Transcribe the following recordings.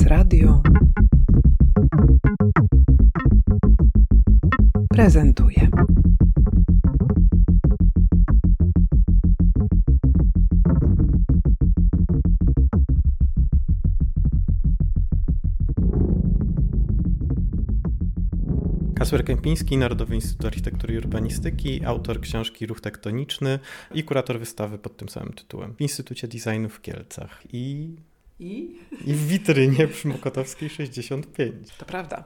Prezes Radio prezentuje. Kasper Kępiński, Narodowy Instytut Architektury i Urbanistyki, autor książki Ruch Tektoniczny i kurator wystawy pod tym samym tytułem w Instytucie Designu w Kielcach i, I? i w witrynie przy Mokotowskiej 65. To prawda.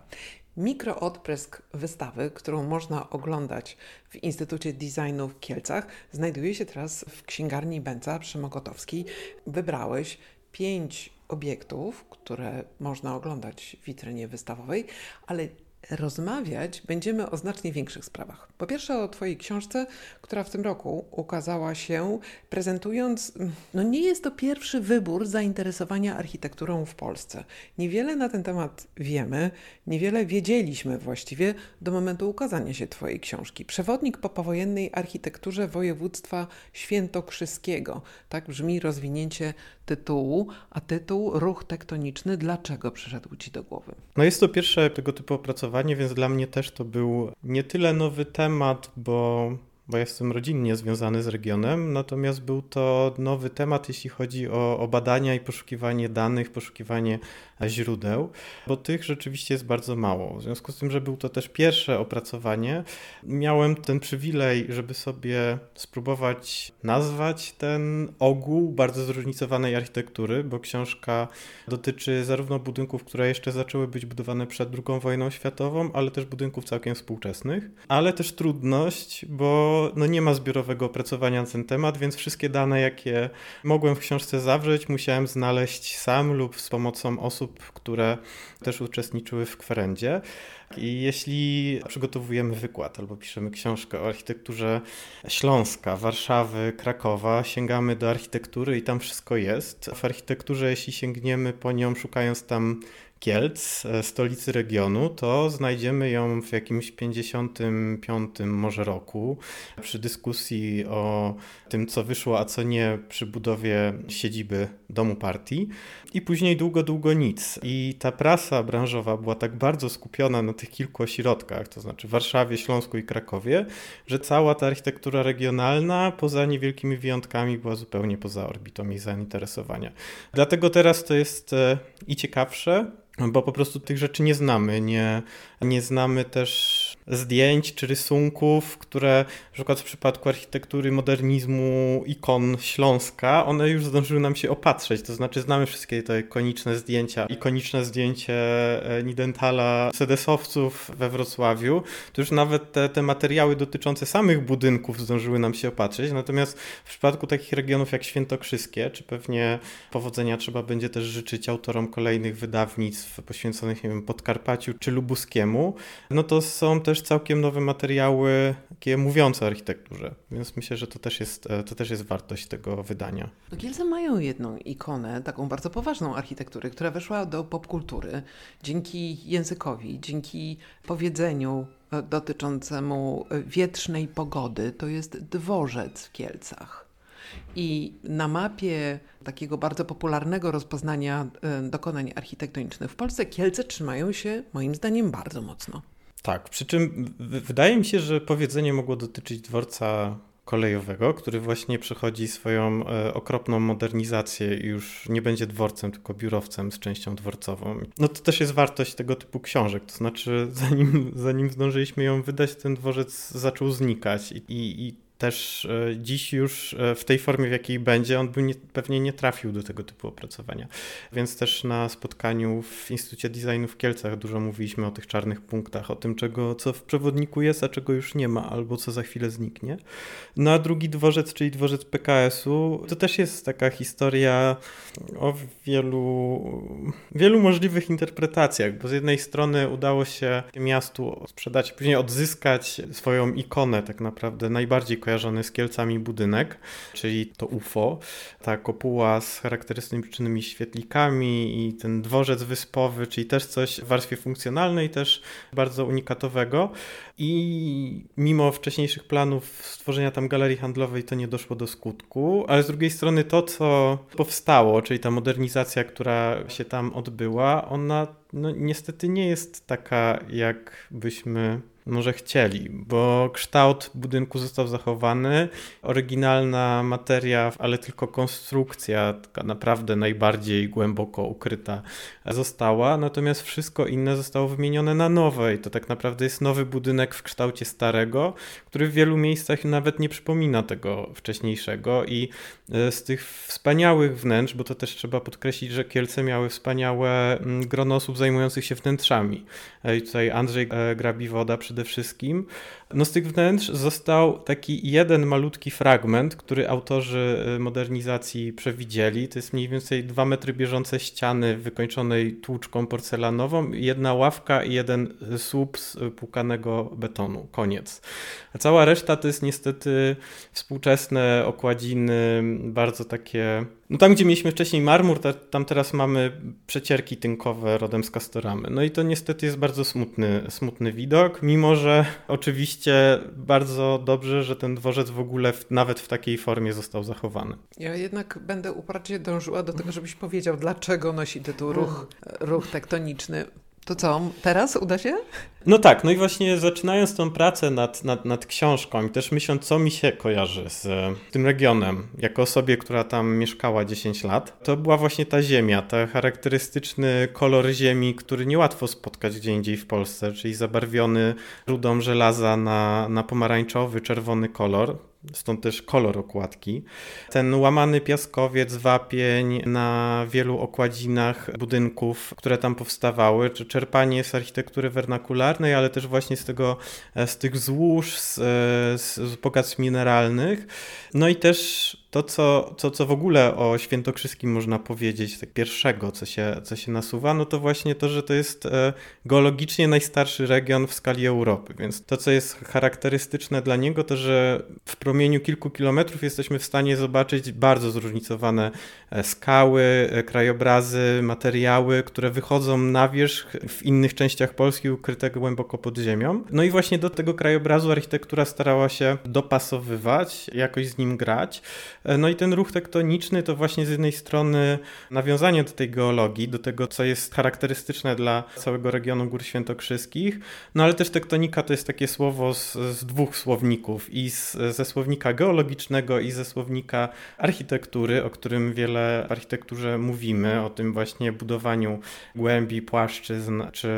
Mikroodprysk wystawy, którą można oglądać w Instytucie Designu w Kielcach, znajduje się teraz w księgarni Bęca przy Mokotowskiej. Wybrałeś pięć obiektów, które można oglądać w witrynie wystawowej, ale rozmawiać będziemy o znacznie większych sprawach. Po pierwsze o Twojej książce, która w tym roku ukazała się prezentując, no nie jest to pierwszy wybór zainteresowania architekturą w Polsce. Niewiele na ten temat wiemy, niewiele wiedzieliśmy właściwie do momentu ukazania się Twojej książki. Przewodnik po powojennej architekturze województwa świętokrzyskiego. Tak brzmi rozwinięcie tytułu, a tytuł Ruch tektoniczny. Dlaczego przyszedł Ci do głowy? No jest to pierwsze tego typu opracowanie, więc dla mnie też to był nie tyle nowy temat, bo bo jestem rodzinnie związany z regionem, natomiast był to nowy temat, jeśli chodzi o, o, badania i poszukiwanie danych, poszukiwanie źródeł, bo tych rzeczywiście jest bardzo mało. W związku z tym, że był to też pierwsze opracowanie, miałem ten przywilej, żeby sobie spróbować nazwać ten ogół bardzo zróżnicowanej architektury, bo książka dotyczy zarówno budynków, które jeszcze zaczęły być budowane przed II wojną światową, ale też budynków całkiem współczesnych, ale też trudność, bo no nie ma zbiorowego opracowania na ten temat, więc wszystkie dane, jakie mogłem w książce zawrzeć, musiałem znaleźć sam lub z pomocą osób, które też uczestniczyły w kwerendzie. I jeśli przygotowujemy wykład albo piszemy książkę o architekturze Śląska, Warszawy, Krakowa, sięgamy do architektury i tam wszystko jest. W architekturze, jeśli sięgniemy po nią, szukając tam Kielc, e, stolicy regionu, to znajdziemy ją w jakimś 55 może roku przy dyskusji o tym, co wyszło, a co nie przy budowie siedziby domu partii i później długo, długo nic. I ta prasa branżowa była tak bardzo skupiona na tych kilku ośrodkach, to znaczy Warszawie, Śląsku i Krakowie, że cała ta architektura regionalna, poza niewielkimi wyjątkami, była zupełnie poza orbitą jej zainteresowania. Dlatego teraz to jest e, i ciekawsze, bo po prostu tych rzeczy nie znamy. Nie, nie znamy też zdjęć czy rysunków, które na przykład w przypadku architektury modernizmu ikon Śląska, one już zdążyły nam się opatrzeć. To znaczy znamy wszystkie te ikoniczne zdjęcia. Ikoniczne zdjęcie e, Nidentala sedesowców we Wrocławiu. To już nawet te, te materiały dotyczące samych budynków zdążyły nam się opatrzeć. Natomiast w przypadku takich regionów jak Świętokrzyskie, czy pewnie powodzenia trzeba będzie też życzyć autorom kolejnych wydawnictw poświęconych, nie wiem, Podkarpaciu czy Lubuskiemu, no to są też całkiem nowe materiały takie mówiące o architekturze, więc myślę, że to też jest, e, to też jest wartość tego wydania. No Kielce mają jedną ikonę, taką bardzo poważną architektury, która weszła do popkultury dzięki językowi, dzięki powiedzeniu e, dotyczącemu e, wietrznej pogody. To jest dworzec w Kielcach. I na mapie takiego bardzo popularnego rozpoznania dokonań architektonicznych w Polsce Kielce trzymają się moim zdaniem bardzo mocno. Tak, przy czym wydaje mi się, że powiedzenie mogło dotyczyć dworca kolejowego, który właśnie przechodzi swoją e, okropną modernizację i już nie będzie dworcem, tylko biurowcem z częścią dworcową. No to też jest wartość tego typu książek, to znaczy zanim, zanim zdążyliśmy ją wydać, ten dworzec zaczął znikać i, i też e, dziś już e, w tej formie, w jakiej będzie, on by nie, pewnie nie trafił do tego typu opracowania. Więc też na spotkaniu w Instytucie Designu w Kielcach dużo mówiliśmy o tych czarnych punktach, o tym, czego, co w przewodniku jest, a czego już nie ma, albo co za chwilę zniknie. No a drugi dworzec, czyli dworzec PKS-u, to też jest taka historia o wielu, wielu możliwych interpretacjach, bo z jednej strony udało się miastu sprzedać, później odzyskać swoją ikonę tak naprawdę najbardziej kojarzoną kojarzony z Kielcami budynek, czyli to UFO, ta kopuła z charakterystycznymi świetlikami i ten dworzec wyspowy, czyli też coś w warstwie funkcjonalnej, też bardzo unikatowego. I mimo wcześniejszych planów stworzenia tam galerii handlowej, to nie doszło do skutku, ale z drugiej strony to, co powstało, czyli ta modernizacja, która się tam odbyła, ona no, niestety nie jest taka, jak byśmy może chcieli, bo kształt budynku został zachowany, oryginalna materia, ale tylko konstrukcja, taka naprawdę najbardziej głęboko ukryta została, natomiast wszystko inne zostało wymienione na nowe i to tak naprawdę jest nowy budynek w kształcie starego, który w wielu miejscach nawet nie przypomina tego wcześniejszego i e, z tych wspaniałych wnętrz, bo to też trzeba podkreślić, że Kielce miały wspaniałe grono osób zajmujących się wnętrzami. E, I tutaj Andrzej e, Grabiwoda przede wszystkim. No z tych wnętrz został taki jeden malutki fragment, który autorzy modernizacji przewidzieli. To jest mniej więcej dwa metry bieżące ściany wykończonej tłuczką porcelanową, jedna ławka i jeden słup z pukanego betonu. Koniec. A cała reszta to jest niestety współczesne okładziny, bardzo takie. No tam, gdzie mieliśmy wcześniej marmur, tam teraz mamy przecierki tynkowe rodem z Castoramy. No i to niestety jest bardzo smutny, smutny widok, mimo że oczywiście bardzo dobrze, że ten dworzec w ogóle w, nawet w takiej formie został zachowany. Ja jednak będę uparcie dążyła do tego, żebyś powiedział, dlaczego nosi tytuł ruch, ruch tektoniczny. To co, teraz uda się? No tak, no i właśnie zaczynając tą pracę nad, nad, nad książką i też myśląc, co mi się kojarzy z tym regionem, jako osobie, która tam mieszkała 10 lat, to była właśnie ta ziemia, ten charakterystyczny kolor ziemi, który niełatwo spotkać gdzie indziej w Polsce, czyli zabarwiony rudą żelaza na, na pomarańczowy, czerwony kolor stąd też kolor okładki. Ten łamany piaskowiec, wapień na wielu okładzinach budynków, które tam powstawały, czy czerpanie z architektury wernakularnej, ale też właśnie z tego, z tych złóż, z, z, z bogactw mineralnych. No i też to, co, co, co w ogóle o Świętokrzyskim można powiedzieć, tak pierwszego, co się, co się nasuwa, no to właśnie to, że to jest e, geologicznie najstarszy region w skali Europy. Więc to, co jest charakterystyczne dla niego, to że w promieniu kilku kilometrów jesteśmy w stanie zobaczyć bardzo zróżnicowane e, skały, e, krajobrazy, materiały, które wychodzą na wierzch w innych częściach Polski ukryte głęboko pod ziemią. No i właśnie do tego krajobrazu architektura starała się dopasowywać, jakoś z nim grać. No i ten ruch tektoniczny to właśnie z jednej strony nawiązanie do tej geologii, do tego, co jest charakterystyczne dla całego regionu Gór Świętokrzyskich, no ale też tektonika to jest takie słowo z, z dwóch słowników i z, ze słownika geologicznego i ze słownika architektury, o którym wiele w architekturze mówimy, o tym właśnie budowaniu głębi, płaszczyzn, czy,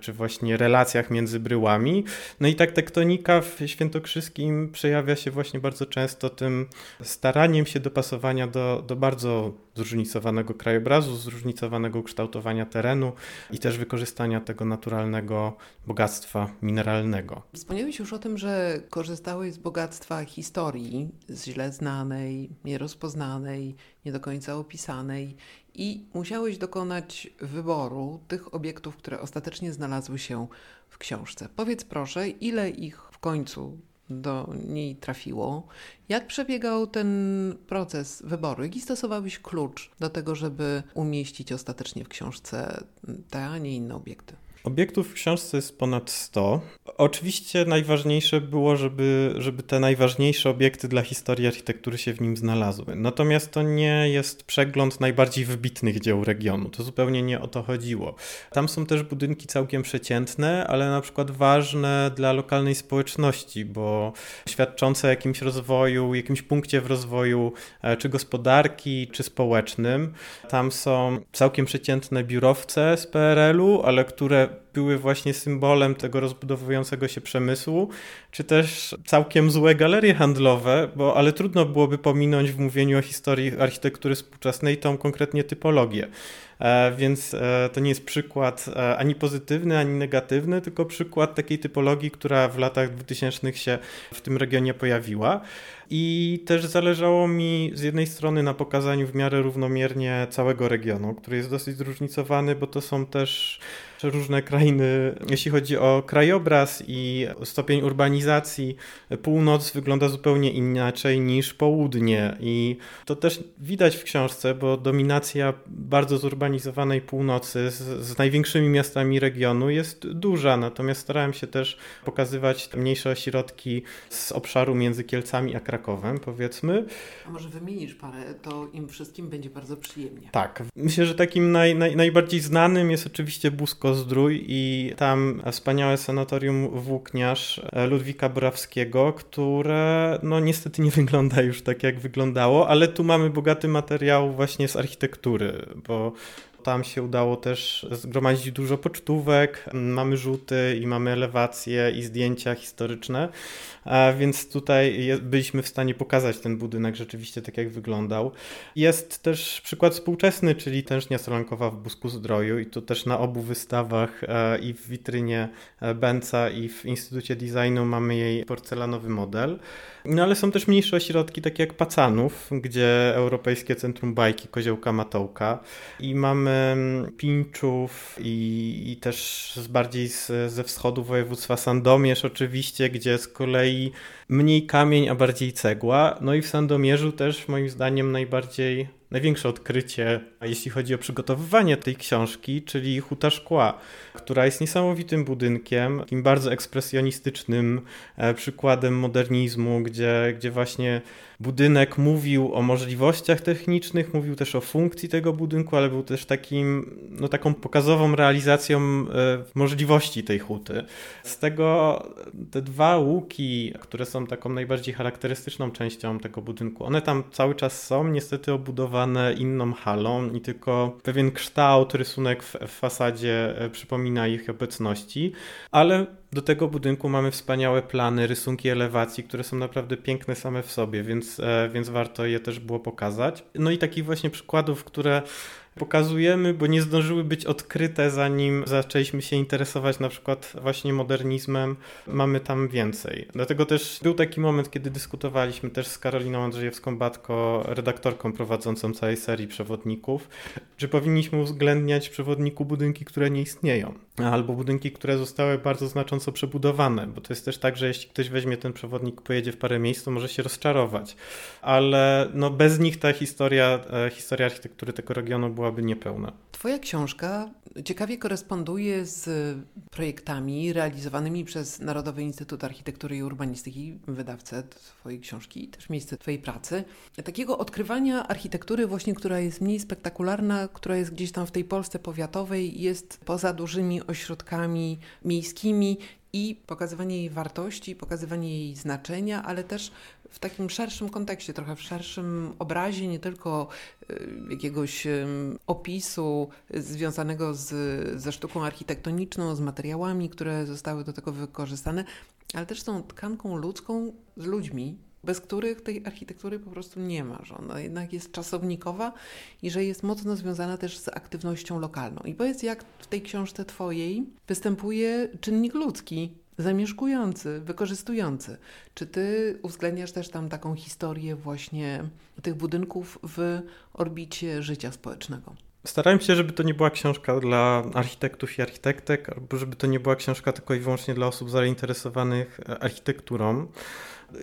czy właśnie relacjach między bryłami. No i tak tektonika w Świętokrzyskim przejawia się właśnie bardzo często tym staraniem staraniem się dopasowania do, do bardzo zróżnicowanego krajobrazu, zróżnicowanego kształtowania terenu i też wykorzystania tego naturalnego bogactwa mineralnego. Wspomniałeś już o tym, że korzystałeś z bogactwa historii, z źle znanej, nierozpoznanej, nie do końca opisanej i musiałeś dokonać wyboru tych obiektów, które ostatecznie znalazły się w książce. Powiedz proszę, ile ich w końcu do niej trafiło. Jak przebiegał ten proces wyboru? Jaki stosowałeś klucz do tego, żeby umieścić ostatecznie w książce te, a nie inne obiekty? Obiektów w książce jest ponad 100. Oczywiście najważniejsze było, żeby, żeby te najważniejsze obiekty dla historii architektury się w nim znalazły. Natomiast to nie jest przegląd najbardziej wybitnych dzieł regionu. To zupełnie nie o to chodziło. Tam są też budynki całkiem przeciętne, ale na przykład ważne dla lokalnej społeczności, bo świadczące o jakimś rozwoju, jakimś punkcie w rozwoju, e, czy gospodarki, czy społecznym. Tam są całkiem przeciętne biurowce z PRL-u, ale które były właśnie symbolem tego rozbudowującego się przemysłu, czy też całkiem złe galerie handlowe, bo ale trudno byłoby pominąć w mówieniu o historii architektury współczesnej tą konkretnie typologię. E, więc e, to nie jest przykład e, ani pozytywny, ani negatywny, tylko przykład takiej typologii, która w latach 2000 się w tym regionie pojawiła. I też zależało mi z jednej strony na pokazaniu w miarę równomiernie całego regionu, który jest dosyć zróżnicowany, bo to są też różne skrajny, jeśli chodzi o krajobraz i stopień urbanizacji. Północ wygląda zupełnie inaczej niż południe i to też widać w książce, bo dominacja bardzo zurbanizowanej północy z, z największymi miastami regionu jest duża, natomiast starałem się też pokazywać mniejsze ośrodki z obszaru między Kielcami a Krakowem, powiedzmy. A może wymienisz parę, to im wszystkim będzie bardzo przyjemnie. Tak. Myślę, że takim naj, naj, najbardziej znanym jest oczywiście Busko Zdrój i tam wspaniałe sanatorium Włókniarz Ludwika Borawskiego, które no niestety nie wygląda już tak jak wyglądało, ale tu mamy bogaty materiał właśnie z architektury, bo tam się udało też zgromadzić dużo pocztówek, mamy rzuty i mamy elewacje i zdjęcia historyczne, więc tutaj byliśmy w stanie pokazać ten budynek rzeczywiście tak jak wyglądał. Jest też przykład współczesny, czyli tężnia solankowa w Busku Zdroju i tu też na obu wystawach e, i w witrynie e, Benca i w Instytucie Designu mamy jej porcelanowy model. No ale są też mniejsze ośrodki, takie jak Pacanów, gdzie Europejskie Centrum Bajki Koziołka Matołka i mamy Pinczów i, i też z bardziej z, ze wschodu województwa Sandomierz oczywiście, gdzie z kolei mniej kamień, a bardziej cegła. No i w Sandomierzu też moim zdaniem najbardziej największe odkrycie, jeśli chodzi o przygotowywanie tej książki, czyli Huta Szkła, która jest niesamowitym budynkiem, takim bardzo ekspresjonistycznym e, przykładem modernizmu, gdzie, gdzie właśnie budynek mówił o możliwościach technicznych, mówił też o funkcji tego budynku, ale był też takim, no, taką pokazową realizacją e, możliwości tej huty. Z tego te dwa łuki, które są taką najbardziej charakterystyczną częścią tego budynku, one tam cały czas są, niestety obudowane inną halą i tylko pewien kształt, rysunek w, fasadzie e, przypomina ich obecności, ale do tego budynku mamy wspaniałe plany, rysunki elewacji, które są naprawdę piękne same w sobie, więc, e, więc warto je też było pokazać. No i takich właśnie przykładów, które pokazujemy, bo nie zdążyły być odkryte, zanim zaczęliśmy się interesować na przykład właśnie modernizmem. Mamy tam więcej. Dlatego też był taki moment, kiedy dyskutowaliśmy też z Karoliną Andrzejewską-Batko, redaktorką prowadzącą całej serii przewodników, czy powinniśmy uwzględniać w przewodniku budynki, które nie istnieją, albo budynki, które zostały bardzo znacząco przebudowane, bo to jest też tak, że jeśli ktoś weźmie ten przewodnik, pojedzie w parę miejsc, to może się rozczarować, ale no bez nich ta historia, e, historia architektury tego regionu była byłaby niepełna. Twoja książka ciekawie koresponduje z projektami realizowanymi przez Narodowy Instytut Architektury i Urbanistyki, wydawcę Twojej książki i też miejsce Twojej pracy. Takiego odkrywania architektury właśnie, która jest mniej spektakularna, która jest gdzieś tam w tej Polsce powiatowej, jest poza dużymi ośrodkami miejskimi i pokazywanie jej wartości, pokazywanie jej znaczenia, ale też w takim szerszym kontekście, trochę w szerszym obrazie, nie tylko y, jakiegoś opisu związanego z, ze sztuką architektoniczną, z materiałami, które zostały do tego wykorzystane, ale też tą tkanką ludzką z ludźmi, bez których tej architektury po prostu nie ma, że ona jednak jest czasownikowa i że jest mocno związana też z aktywnością lokalną. I powiedz, jak w tej książce Twojej występuje czynnik ludzki, zamieszkujący, wykorzystujący. Czy ty uwzględniasz też tam taką historię właśnie tych budynków w orbicie życia społecznego? Starałem się, żeby to nie była książka dla architektów i architektek, albo żeby to nie była książka tylko i wyłącznie dla osób zainteresowanych architekturą.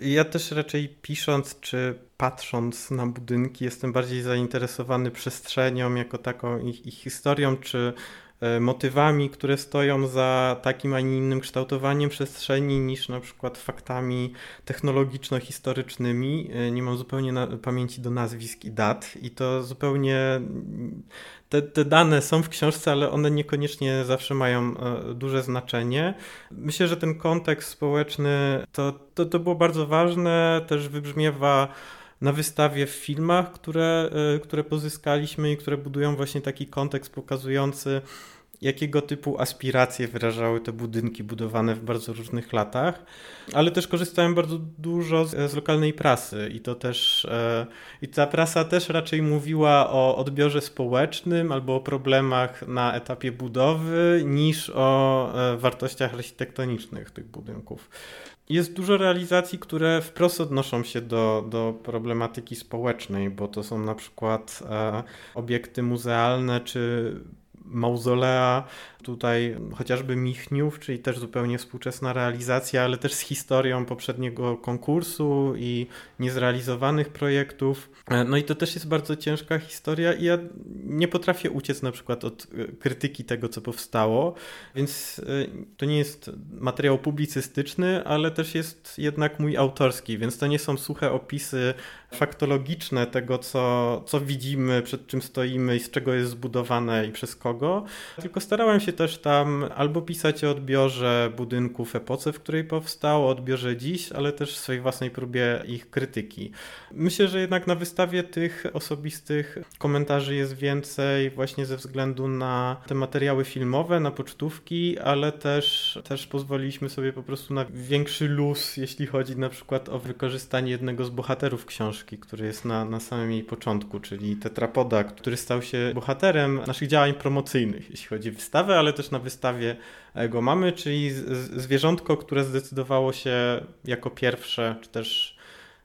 Ja też raczej pisząc czy patrząc na budynki jestem bardziej zainteresowany przestrzenią jako taką ich, historią, czy E, motywami, które stoją za takim, a nie innym kształtowaniem przestrzeni niż na przykład faktami technologiczno-historycznymi. E, nie mam zupełnie pamięci do nazwisk i dat i to zupełnie te, te, dane są w książce, ale one niekoniecznie zawsze mają e, duże znaczenie. Myślę, że ten kontekst społeczny to, to, to było bardzo ważne, też wybrzmiewa na wystawie w filmach, które, e, które pozyskaliśmy i które budują właśnie taki kontekst pokazujący, jakiego typu aspiracje wyrażały te budynki budowane w bardzo różnych latach, ale też korzystałem bardzo dużo z, z lokalnej prasy i to też e, i ta prasa też raczej mówiła o odbiorze społecznym albo o problemach na etapie budowy niż o e, wartościach architektonicznych tych budynków. Jest dużo realizacji, które wprost odnoszą się do, do problematyki społecznej, bo to są na przykład e, obiekty muzealne czy mauzolea, tutaj chociażby Michniów, czyli też zupełnie współczesna realizacja, ale też z historią poprzedniego konkursu i niezrealizowanych projektów. E, no i to też jest bardzo ciężka historia i ja nie potrafię uciec na przykład od e, krytyki tego, co powstało, więc e, to nie jest materiał publicystyczny, ale też jest jednak mój autorski, więc to nie są suche opisy faktologiczne tego, co, co widzimy, przed czym stoimy i z czego jest zbudowane i przez kogo, tylko starałem się też tam albo pisać o odbiorze budynków epoce, w której powstał, o odbiorze dziś, ale też w swojej własnej próbie ich krytyki. Myślę, że jednak na wystawie tych osobistych komentarzy jest więcej właśnie ze względu na te materiały filmowe, na pocztówki, ale też, też pozwoliliśmy sobie po prostu na większy luz, jeśli chodzi na przykład o wykorzystanie jednego z bohaterów książki, który jest na, na samym jej początku, czyli tetrapoda, który stał się bohaterem naszych działań promocyjnych, jeśli chodzi o wystawę, ale też na wystawie go mamy, czyli zwierzątko, które zdecydowało się jako pierwsze, czy też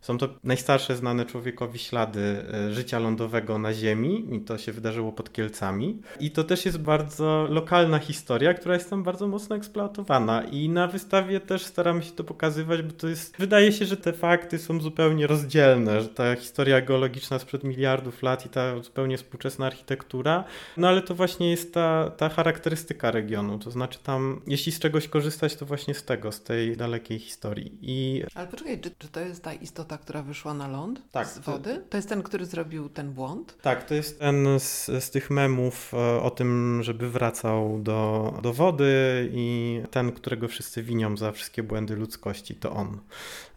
są to najstarsze znane człowiekowi ślady e, życia lądowego na Ziemi i to się wydarzyło pod Kielcami. I to też jest bardzo lokalna historia, która jest tam bardzo mocno eksploatowana i na wystawie też staramy się to pokazywać, bo to jest, wydaje się, że te fakty są zupełnie rozdzielne, że ta historia geologiczna sprzed miliardów lat i ta zupełnie współczesna architektura, no ale to właśnie jest ta, ta charakterystyka regionu, to znaczy tam, jeśli z czegoś korzystać, to właśnie z tego, z tej dalekiej historii. I... Ale poczekaj, czy, czy to jest ta istota ta, która wyszła na ląd tak, z wody? To... jest ten, który zrobił ten błąd? Tak, to jest ten z, z tych memów e, o tym, żeby wracał do, do wody i ten, którego wszyscy winią za wszystkie błędy ludzkości, to on.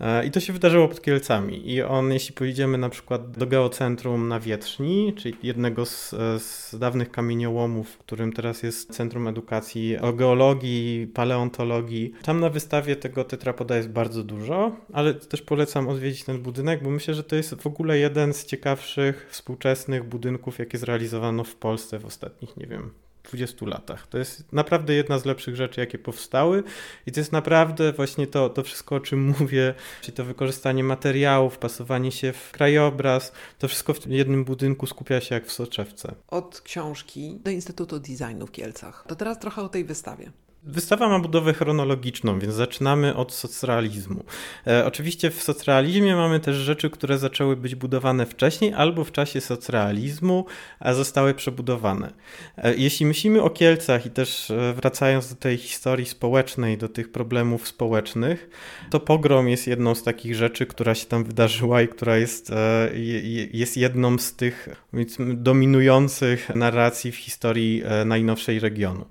E, I to się wydarzyło pod Kielcami. I on, jeśli pojedziemy na przykład do geocentrum na Wietrzni, czyli jednego z, z dawnych kamieniołomów, w którym teraz jest Centrum Edukacji o geologii, paleontologii, tam na wystawie tego tetrapoda jest bardzo dużo, ale też polecam odwiedzić ten budynek, bo myślę, że to jest w ogóle jeden z ciekawszych współczesnych budynków, jakie zrealizowano w Polsce w ostatnich, nie wiem, 20 latach. To jest naprawdę jedna z lepszych rzeczy, jakie powstały i to jest naprawdę właśnie to, to wszystko, o czym mówię, czyli to wykorzystanie materiałów, pasowanie się w krajobraz, to wszystko w jednym budynku skupia się jak w soczewce. Od książki do Instytutu Designu w Kielcach. To teraz trochę o tej wystawie. Wystawa ma budowę chronologiczną, więc zaczynamy od socrealizmu. E, oczywiście w socrealizmie mamy też rzeczy, które zaczęły być budowane wcześniej albo w czasie socrealizmu, a zostały przebudowane. E, jeśli myślimy o Kielcach i też e, wracając do tej historii społecznej, do tych problemów społecznych, to pogrom jest jedną z takich rzeczy, która się tam wydarzyła i która jest, e, jest jedną z tych dominujących narracji w historii e, najnowszej regionu.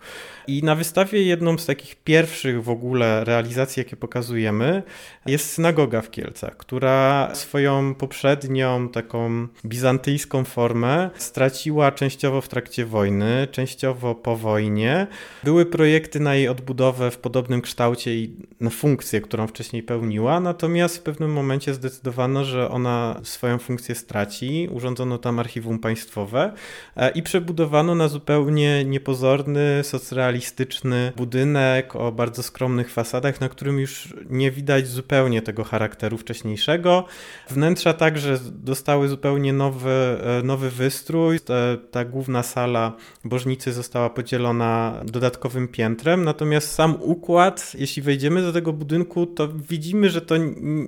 I na wystawie jedną z takich pierwszych w ogóle realizacji, jakie pokazujemy, jest synagoga w Kielcach, która swoją poprzednią taką bizantyjską formę straciła częściowo w trakcie wojny, częściowo po wojnie. Były projekty na jej odbudowę w podobnym kształcie i na funkcję, którą wcześniej pełniła, natomiast w pewnym momencie zdecydowano, że ona swoją funkcję straci. Urządzono tam archiwum państwowe e, i przebudowano na zupełnie niepozorny, socrealistyczny minimalistyczny budynek o bardzo skromnych fasadach, na którym już nie widać zupełnie tego charakteru wcześniejszego. Wnętrza także dostały zupełnie nowy, e, nowy wystrój. Ta, ta główna sala bożnicy została podzielona dodatkowym piętrem, natomiast sam układ, jeśli wejdziemy do tego budynku, to widzimy, że to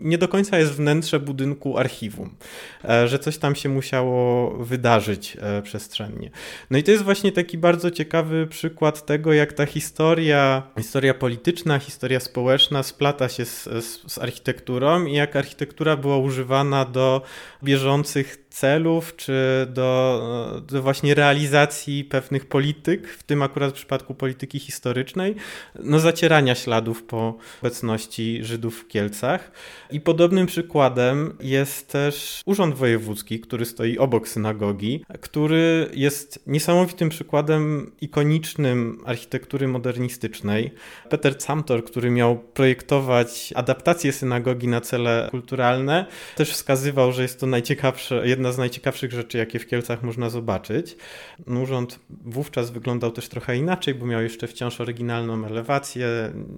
nie do końca jest wnętrze budynku archiwum, e, że coś tam się musiało wydarzyć e, przestrzennie. No i to jest właśnie taki bardzo ciekawy przykład tego, jak ta historia, historia polityczna, historia społeczna splata się z, z, z architekturą i jak architektura była używana do bieżących celów, czy do, do, właśnie realizacji pewnych polityk, w tym akurat w przypadku polityki historycznej, no zacierania śladów po obecności Żydów w Kielcach. I podobnym przykładem jest też Urząd Wojewódzki, który stoi obok synagogi, który jest niesamowitym przykładem ikonicznym architektury modernistycznej. Peter Camtor, który miał projektować adaptację synagogi na cele kulturalne, też wskazywał, że jest to najciekawsze, jedna z najciekawszych rzeczy, jakie w Kielcach można zobaczyć. Urząd wówczas wyglądał też trochę inaczej, bo miał jeszcze wciąż oryginalną elewację.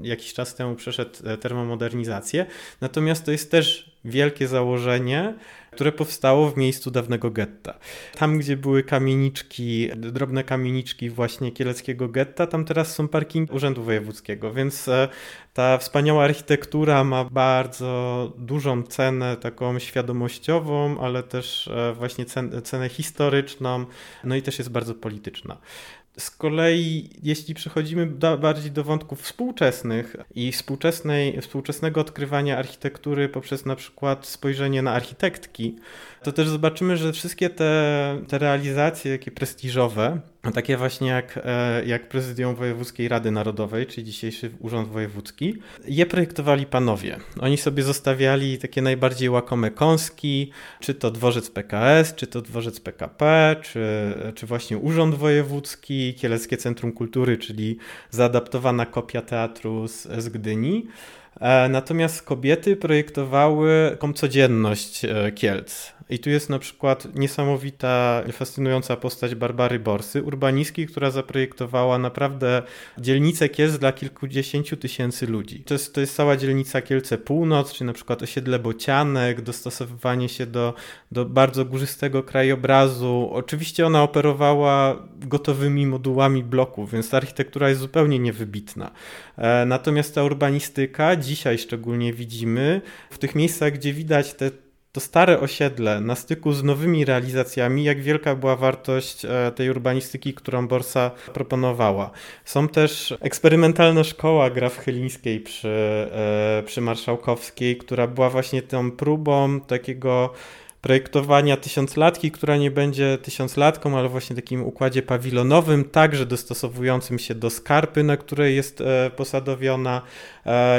Jakiś czas temu przeszedł termomodernizację. Natomiast to jest też wielkie założenie, które powstało w miejscu dawnego getta. Tam, gdzie były kamieniczki, drobne kamieniczki właśnie kieleckiego getta, tam teraz są parkingi Urzędu Wojewódzkiego, więc e, ta wspaniała architektura ma bardzo dużą cenę, taką świadomościową, ale też e, właśnie cenę historyczną, no i też jest bardzo polityczna. Z kolei, jeśli przechodzimy do, bardziej do wątków współczesnych i współczesnej, współczesnego odkrywania architektury poprzez na przykład spojrzenie na architektki, to też zobaczymy, że wszystkie te, te realizacje takie prestiżowe, takie właśnie jak, e, jak Prezydium Wojewódzkiej Rady Narodowej, czyli dzisiejszy Urząd Wojewódzki, je projektowali panowie. Oni sobie zostawiali takie najbardziej łakome kąski, czy to dworzec PKS, czy to dworzec PKP, czy, czy właśnie Urząd Wojewódzki, Kieleckie Centrum Kultury, czyli zaadaptowana kopia teatru z, z Gdyni. E, natomiast kobiety projektowały codzienność e, Kielc. I tu jest na przykład niesamowita, fascynująca postać Barbary Borsy, urbanistki, która zaprojektowała naprawdę dzielnicę Kielc dla kilkudziesięciu tysięcy ludzi. To jest, to jest cała dzielnica Kielce Północ, czy na przykład osiedle Bocianek, dostosowywanie się do, do bardzo górzystego krajobrazu. Oczywiście ona operowała gotowymi modułami bloków, więc ta architektura jest zupełnie niewybitna. E, natomiast ta urbanistyka, dzisiaj szczególnie widzimy, w tych miejscach, gdzie widać te to stare osiedle na styku z nowymi realizacjami, jak wielka była wartość e, tej urbanistyki, którą Borsa proponowała. Są też eksperymentalna szkoła graf chylińskiej przy, e, przy Marszałkowskiej, która była właśnie tą próbą takiego projektowania tysiąclatki, która nie będzie tysiąclatką, ale właśnie takim układzie pawilonowym, także dostosowującym się do skarpy, na której jest e, posadowiona.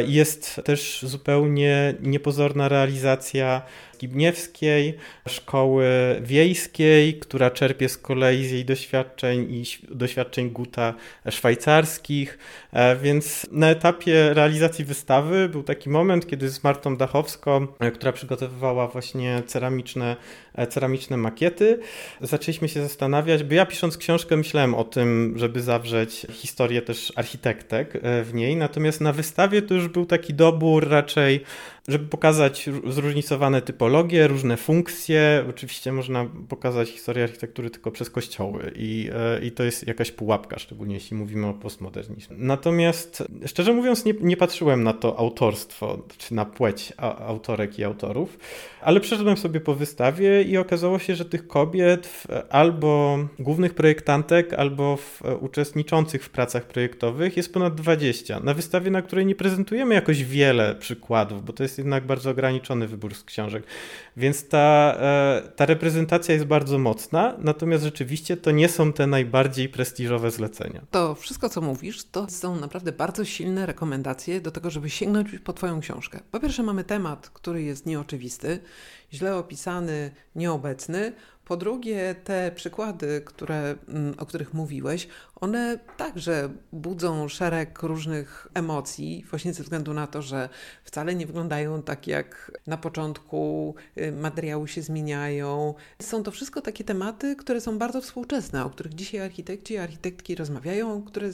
Jest też zupełnie niepozorna realizacja Skibniewskiej, szkoły wiejskiej, która czerpie z kolei z jej doświadczeń i doświadczeń Guta szwajcarskich. E, więc na etapie realizacji wystawy był taki moment, kiedy z Martą Dachowską, e, która przygotowywała właśnie ceramiczne, e, ceramiczne makiety, zaczęliśmy się zastanawiać, bo ja pisząc książkę myślałem o tym, żeby zawrzeć historię też architektek w niej, natomiast na wystawie to już był taki dobór raczej żeby pokazać zróżnicowane typologie, różne funkcje. Oczywiście można pokazać historię architektury tylko przez kościoły i, e, i to jest jakaś pułapka, szczególnie jeśli mówimy o postmodernizmie. Natomiast szczerze mówiąc nie, nie patrzyłem na to autorstwo, czy na płeć autorek i autorów, ale przeszedłem sobie po wystawie i okazało się, że tych kobiet albo głównych projektantek, albo w, e, uczestniczących w pracach projektowych jest ponad 20. Na wystawie, na której nie prezentujemy jakoś wiele przykładów, bo to jest jednak bardzo ograniczony wybór z książek. Więc ta, e, ta reprezentacja jest bardzo mocna, natomiast rzeczywiście to nie są te najbardziej prestiżowe zlecenia. To wszystko, co mówisz, to są naprawdę bardzo silne rekomendacje do tego, żeby sięgnąć po Twoją książkę. Po pierwsze, mamy temat, który jest nieoczywisty, źle opisany, nieobecny. Po drugie, te przykłady, które, mm, o których mówiłeś, one także budzą szereg różnych emocji, właśnie ze względu na to, że wcale nie wyglądają tak jak na początku, y, materiały się zmieniają. Są to wszystko takie tematy, które są bardzo współczesne, o których dzisiaj architekci i architektki rozmawiają, które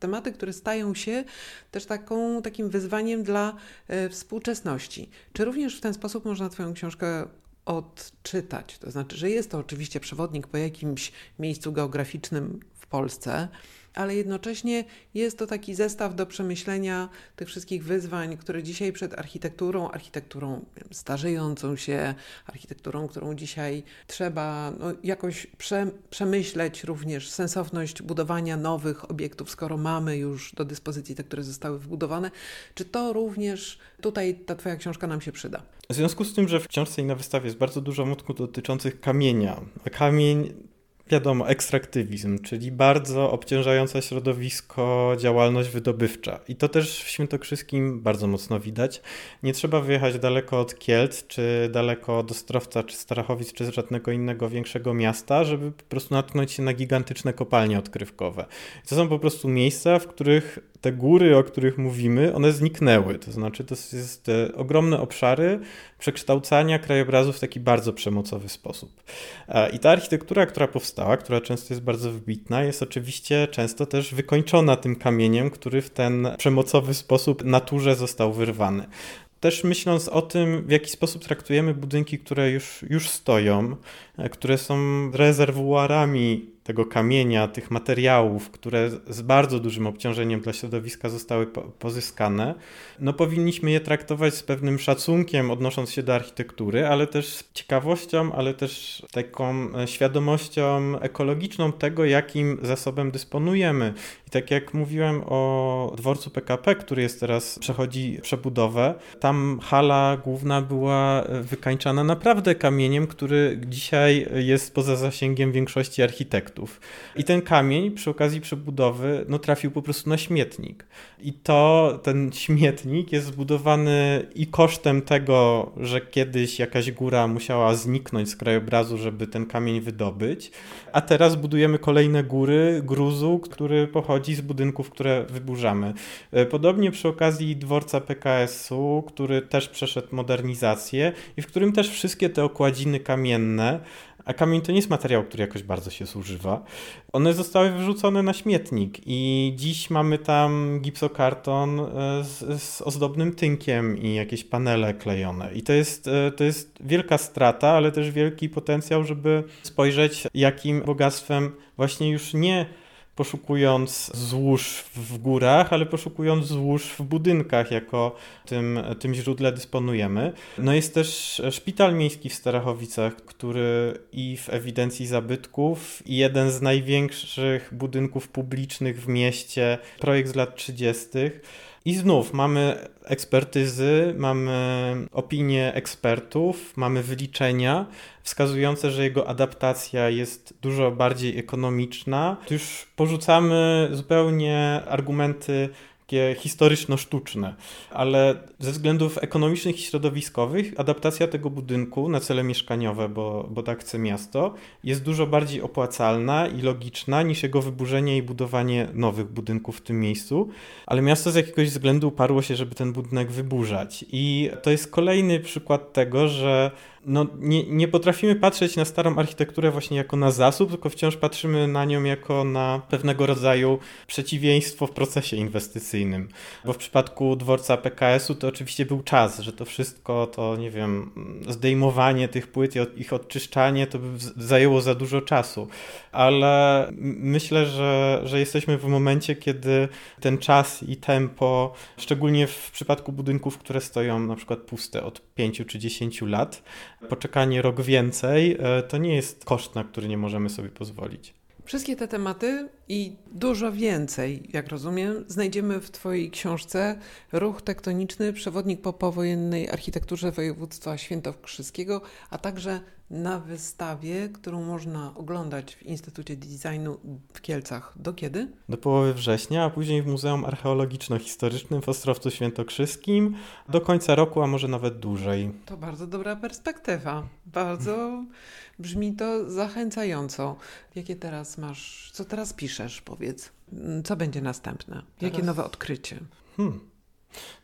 tematy, które stają się też taką, takim wyzwaniem dla y, współczesności. Czy również w ten sposób można Twoją książkę odczytać. To znaczy, że jest to oczywiście przewodnik po jakimś miejscu geograficznym w Polsce, ale jednocześnie jest to taki zestaw do przemyślenia tych wszystkich wyzwań, które dzisiaj przed architekturą, architekturą starzejącą się, architekturą, którą dzisiaj trzeba no, jakoś prze, przemyśleć również sensowność budowania nowych obiektów, skoro mamy już do dyspozycji te, które zostały wybudowane. Czy to również tutaj ta Twoja książka nam się przyda? W związku z tym, że w książce i na wystawie jest bardzo dużo wątków dotyczących kamienia, a kamień wiadomo, ekstraktywizm, czyli bardzo obciążająca środowisko działalność wydobywcza. I to też w Świętokrzyskim bardzo mocno widać. Nie trzeba wyjechać daleko od Kielc, czy daleko od Ostrowca, czy Starachowic, czy z żadnego innego większego miasta, żeby po prostu natknąć się na gigantyczne kopalnie odkrywkowe. To są po prostu miejsca, w których te góry, o których mówimy, one zniknęły. To znaczy, to jest te ogromne obszary przekształcania krajobrazu w taki bardzo przemocowy sposób. E, I ta architektura, która powstała, która często jest bardzo wybitna, jest oczywiście często też wykończona tym kamieniem, który w ten przemocowy sposób naturze został wyrwany też myśląc o tym, w jaki sposób traktujemy budynki, które już, już stoją, e, które są rezerwuarami tego kamienia, tych materiałów, które z bardzo dużym obciążeniem dla środowiska zostały pozyskane, no powinniśmy je traktować z pewnym szacunkiem, odnosząc się do architektury, ale też z ciekawością, ale też taką e, świadomością ekologiczną tego, jakim zasobem dysponujemy. I tak jak mówiłem o dworcu PKP, który jest teraz, przechodzi przebudowę, tam hala główna była e, wykańczana naprawdę kamieniem, który dzisiaj jest poza zasięgiem większości architektów. I ten kamień przy okazji przebudowy no, trafił po prostu na śmietnik. I to, ten śmietnik jest zbudowany i kosztem tego, że kiedyś jakaś góra musiała zniknąć z krajobrazu, żeby ten kamień wydobyć, a teraz budujemy kolejne góry gruzu, który pochodzi z budynków, które wyburzamy. E, podobnie przy okazji dworca PKS-u, który też przeszedł modernizację i w którym też wszystkie te okładziny kamienne a kamień to nie jest materiał, który jakoś bardzo się zużywa. One zostały wyrzucone na śmietnik i dziś mamy tam gipsokarton e, z, z ozdobnym tynkiem i jakieś panele klejone. I to jest, e, to jest wielka strata, ale też wielki potencjał, żeby spojrzeć, jakim bogactwem właśnie już nie poszukując złóż w górach, ale poszukując złóż w budynkach, jako tym, tym źródle dysponujemy. No jest też szpital miejski w Starachowicach, który i w ewidencji zabytków, i jeden z największych budynków publicznych w mieście, projekt z lat 30. I znów mamy ekspertyzy, mamy opinie ekspertów, mamy wyliczenia wskazujące, że jego adaptacja jest dużo bardziej ekonomiczna. Tu już porzucamy zupełnie argumenty takie historyczno-sztuczne, ale ze względów ekonomicznych i środowiskowych adaptacja tego budynku na cele mieszkaniowe, bo, bo tak chce miasto, jest dużo bardziej opłacalna i logiczna niż jego wyburzenie i budowanie nowych budynków w tym miejscu, ale miasto z jakiegoś względu uparło się, żeby ten budynek wyburzać. I to jest kolejny przykład tego, że no, nie, nie potrafimy patrzeć na starą architekturę właśnie jako na zasób, tylko wciąż patrzymy na nią jako na pewnego rodzaju przeciwieństwo w procesie inwestycyjnym. Bo w przypadku dworca PKS-u to oczywiście był czas, że to wszystko, to nie wiem, zdejmowanie tych płyt i ich odczyszczanie to by zajęło za dużo czasu. Ale myślę, że, że jesteśmy w momencie, kiedy ten czas i tempo, szczególnie w przypadku budynków, które stoją na przykład puste od 5 czy 10 lat, poczekanie rok więcej e, to nie jest koszt, na który nie możemy sobie pozwolić. Wszystkie te tematy i dużo więcej, jak rozumiem, znajdziemy w Twojej książce Ruch tektoniczny, przewodnik po powojennej architekturze województwa świętokrzyskiego, a także na wystawie, którą można oglądać w Instytucie Designu w Kielcach. Do kiedy? Do połowy września, a później w Muzeum Archeologiczno-Historycznym w Ostrowcu Świętokrzyskim do końca roku, a może nawet dłużej. To bardzo dobra perspektywa. Bardzo brzmi to zachęcająco. Jakie teraz masz, co teraz piszesz, powiedz? Co będzie następne? Jakie teraz... nowe odkrycie? Hmm.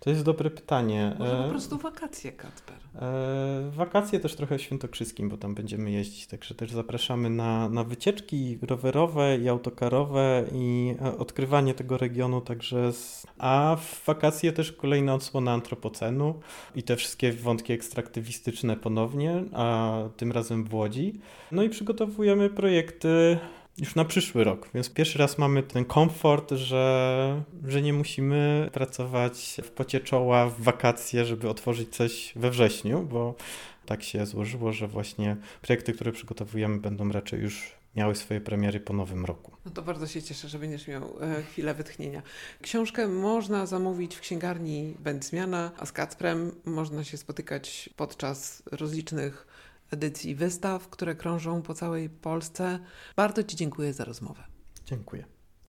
To jest dobre pytanie. Może po e, prostu wakacje, Kacper. E, wakacje też trochę Świętokrzyskim, bo tam będziemy jeździć, także też zapraszamy na, na wycieczki rowerowe i autokarowe i e, odkrywanie tego regionu, także z... a w wakacje też kolejna odsłona antropocenu i te wszystkie wątki ekstraktywistyczne ponownie, a tym razem w Łodzi. No i przygotowujemy projekty już na przyszły rok. Więc pierwszy raz mamy ten komfort, że, że nie musimy pracować w pocie czoła w wakacje, żeby otworzyć coś we wrześniu, bo tak się złożyło, że właśnie projekty, które przygotowujemy, będą raczej już miały swoje premiery po nowym roku. No to bardzo się cieszę, że będziesz miał e, chwilę wytchnienia. Książkę można zamówić w księgarni Będzmiana, a z Kacprem można się spotykać podczas rozlicznych edycji wystaw, które krążą po całej Polsce. Bardzo Ci dziękuję za rozmowę. Dziękuję.